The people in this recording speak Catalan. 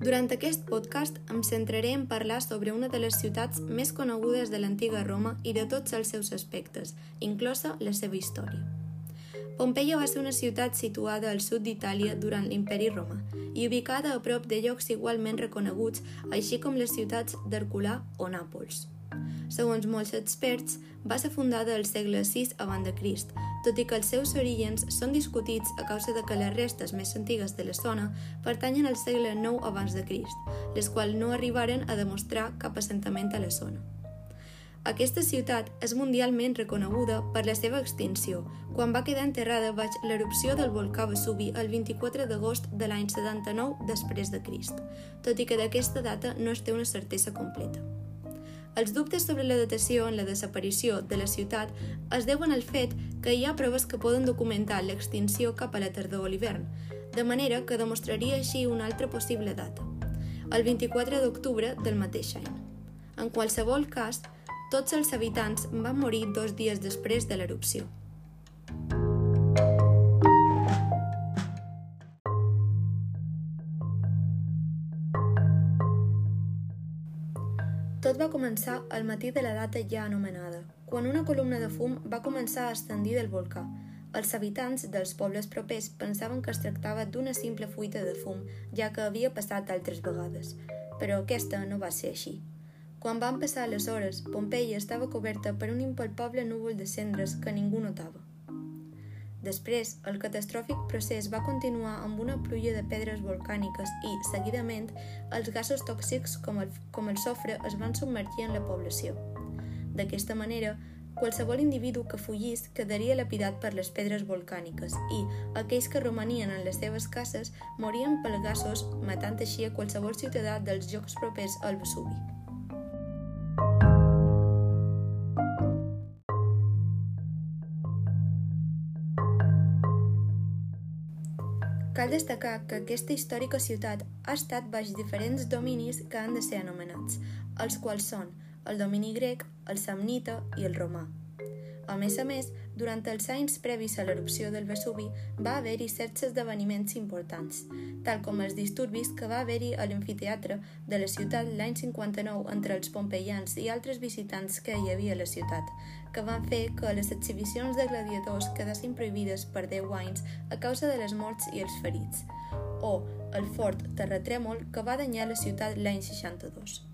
Durant aquest podcast em centraré en parlar sobre una de les ciutats més conegudes de l'antiga Roma i de tots els seus aspectes, inclosa la seva història. Pompeia va ser una ciutat situada al sud d'Itàlia durant l'imperi romà i ubicada a prop de llocs igualment reconeguts, així com les ciutats d'Herculà o Nàpols. Segons molts experts, va ser fundada al segle VI abans de Crist, tot i que els seus orígens són discutits a causa de que les restes més antigues de la zona pertanyen al segle IX abans de Crist, les quals no arribaren a demostrar cap assentament a la zona. Aquesta ciutat és mundialment reconeguda per la seva extinció, quan va quedar enterrada baix l'erupció del volcà Vesuvi el 24 d'agost de l'any 79 després de Crist, tot i que d'aquesta data no es té una certesa completa. Els dubtes sobre la datació en la desaparició de la ciutat es deuen al fet que hi ha proves que poden documentar l'extinció cap a la tardor o l'hivern, de manera que demostraria així una altra possible data, el 24 d'octubre del mateix any. En qualsevol cas, tots els habitants van morir dos dies després de l'erupció. Tot va començar al matí de la data ja anomenada, quan una columna de fum va començar a ascendir del volcà. Els habitants dels pobles propers pensaven que es tractava d'una simple fuita de fum, ja que havia passat altres vegades, però aquesta no va ser així. Quan van passar les hores, Pompeia estava coberta per un impalpable núvol de cendres que ningú notava. Després, el catastròfic procés va continuar amb una pluja de pedres volcàniques i, seguidament, els gasos tòxics com el, com el sofre es van submergir en la població. D'aquesta manera, qualsevol individu que fugís quedaria lapidat per les pedres volcàniques i aquells que romanien en les seves cases morien pels gasos, matant així a qualsevol ciutadà dels llocs propers al Vesuvi. Cal destacar que aquesta històrica ciutat ha estat baix diferents dominis que han de ser anomenats, els quals són el domini grec, el samnita i el romà. A més a més, durant els anys previs a l'erupció del Vesuvi va haver-hi certs esdeveniments importants, tal com els disturbis que va haver-hi a l'amfiteatre de la ciutat l'any 59 entre els pompeians i altres visitants que hi havia a la ciutat, que van fer que les exhibicions de gladiadors quedassin prohibides per 10 anys a causa de les morts i els ferits, o el fort terratrèmol que va danyar la ciutat l'any 62.